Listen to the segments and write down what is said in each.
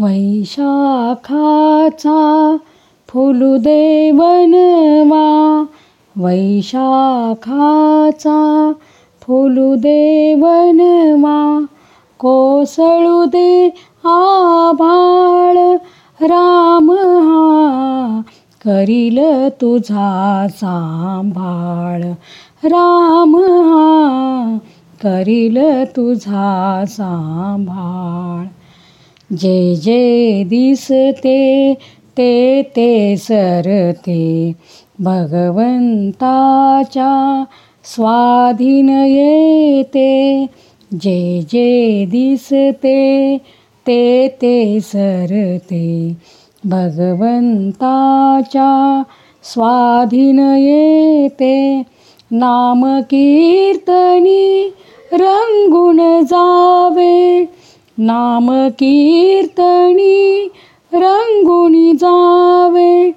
वैशाखाचा फुलू दे वनवा वैशाखाचा फुलू दे वनवा कोसळू दे आभाळ राम हा करील तुझा सांभाळ राम हा करील तुझा सांभाळ. जे जे दिसते ते ते सरते. भगवंताच्या स्वाधीन येते. जे जे दिसते ते ते सरते. भगवंताच्या स्वाधीन येते. नामकीर्तनी रंगून जावे. नाम कीर्तनी रंगुनी जावे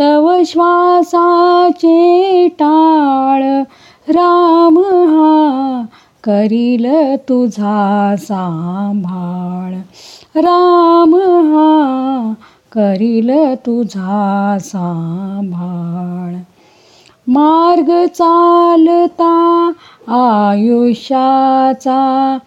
तव श्वासाचे टाळ. राम हा करील तुझा सांभाळ. राम हा करील तुझा सांभाळ. मार्ग चालता आयुष्याचा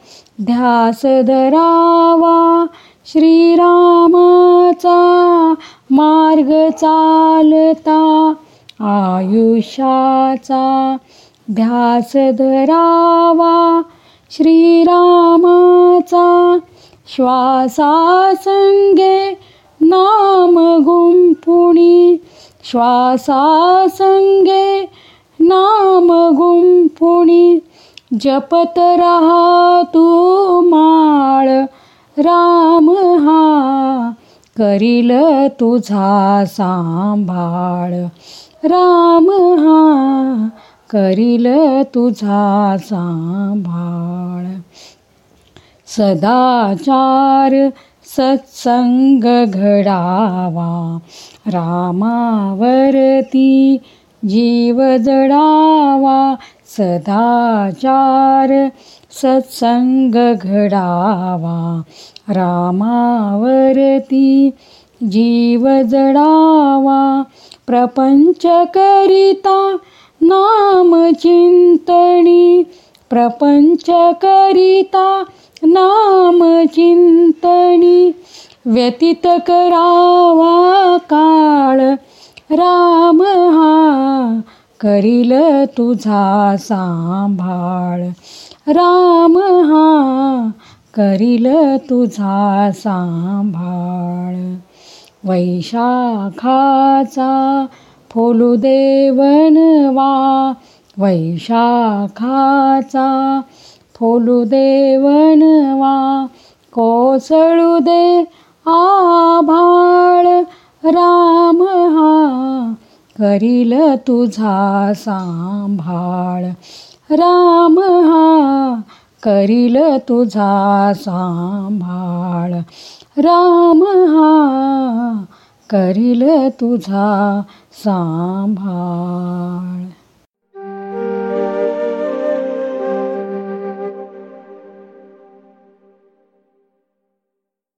ध्यास धरावा. श्रीरामाचा मार्ग चालता. आयुष्याचा ध्यास धरावा. श्रीरामाचा श्वासासंगे नाम गुंपुणी. श्वासासंगे नाम गुंपुणी जपत रहा तू माळ राम हा करील तुझा सांभाळ. राम हा करील तुझा सांभाळ. सदाचार सत्संग घडावा रामावरती जीव जडावा सदाचार सत्संग घडावा. रामावरती जीव जडावा प्रपंच करिता नाम चिंतणी प्रपंच करिता नाम चिंतणी व्यतीत करावा करील तुझा सांभाळ. राम हा करील तुझा सांभाळ. वैशाखाचा फुलू देवनवा वैशाखाचा फुलू देवनवा कोसळू दे आभाळ. राम करील तुझा सांभाळ. राम हा करील तुझा सांभाळ. राम हा करील तुझा सांभाळ.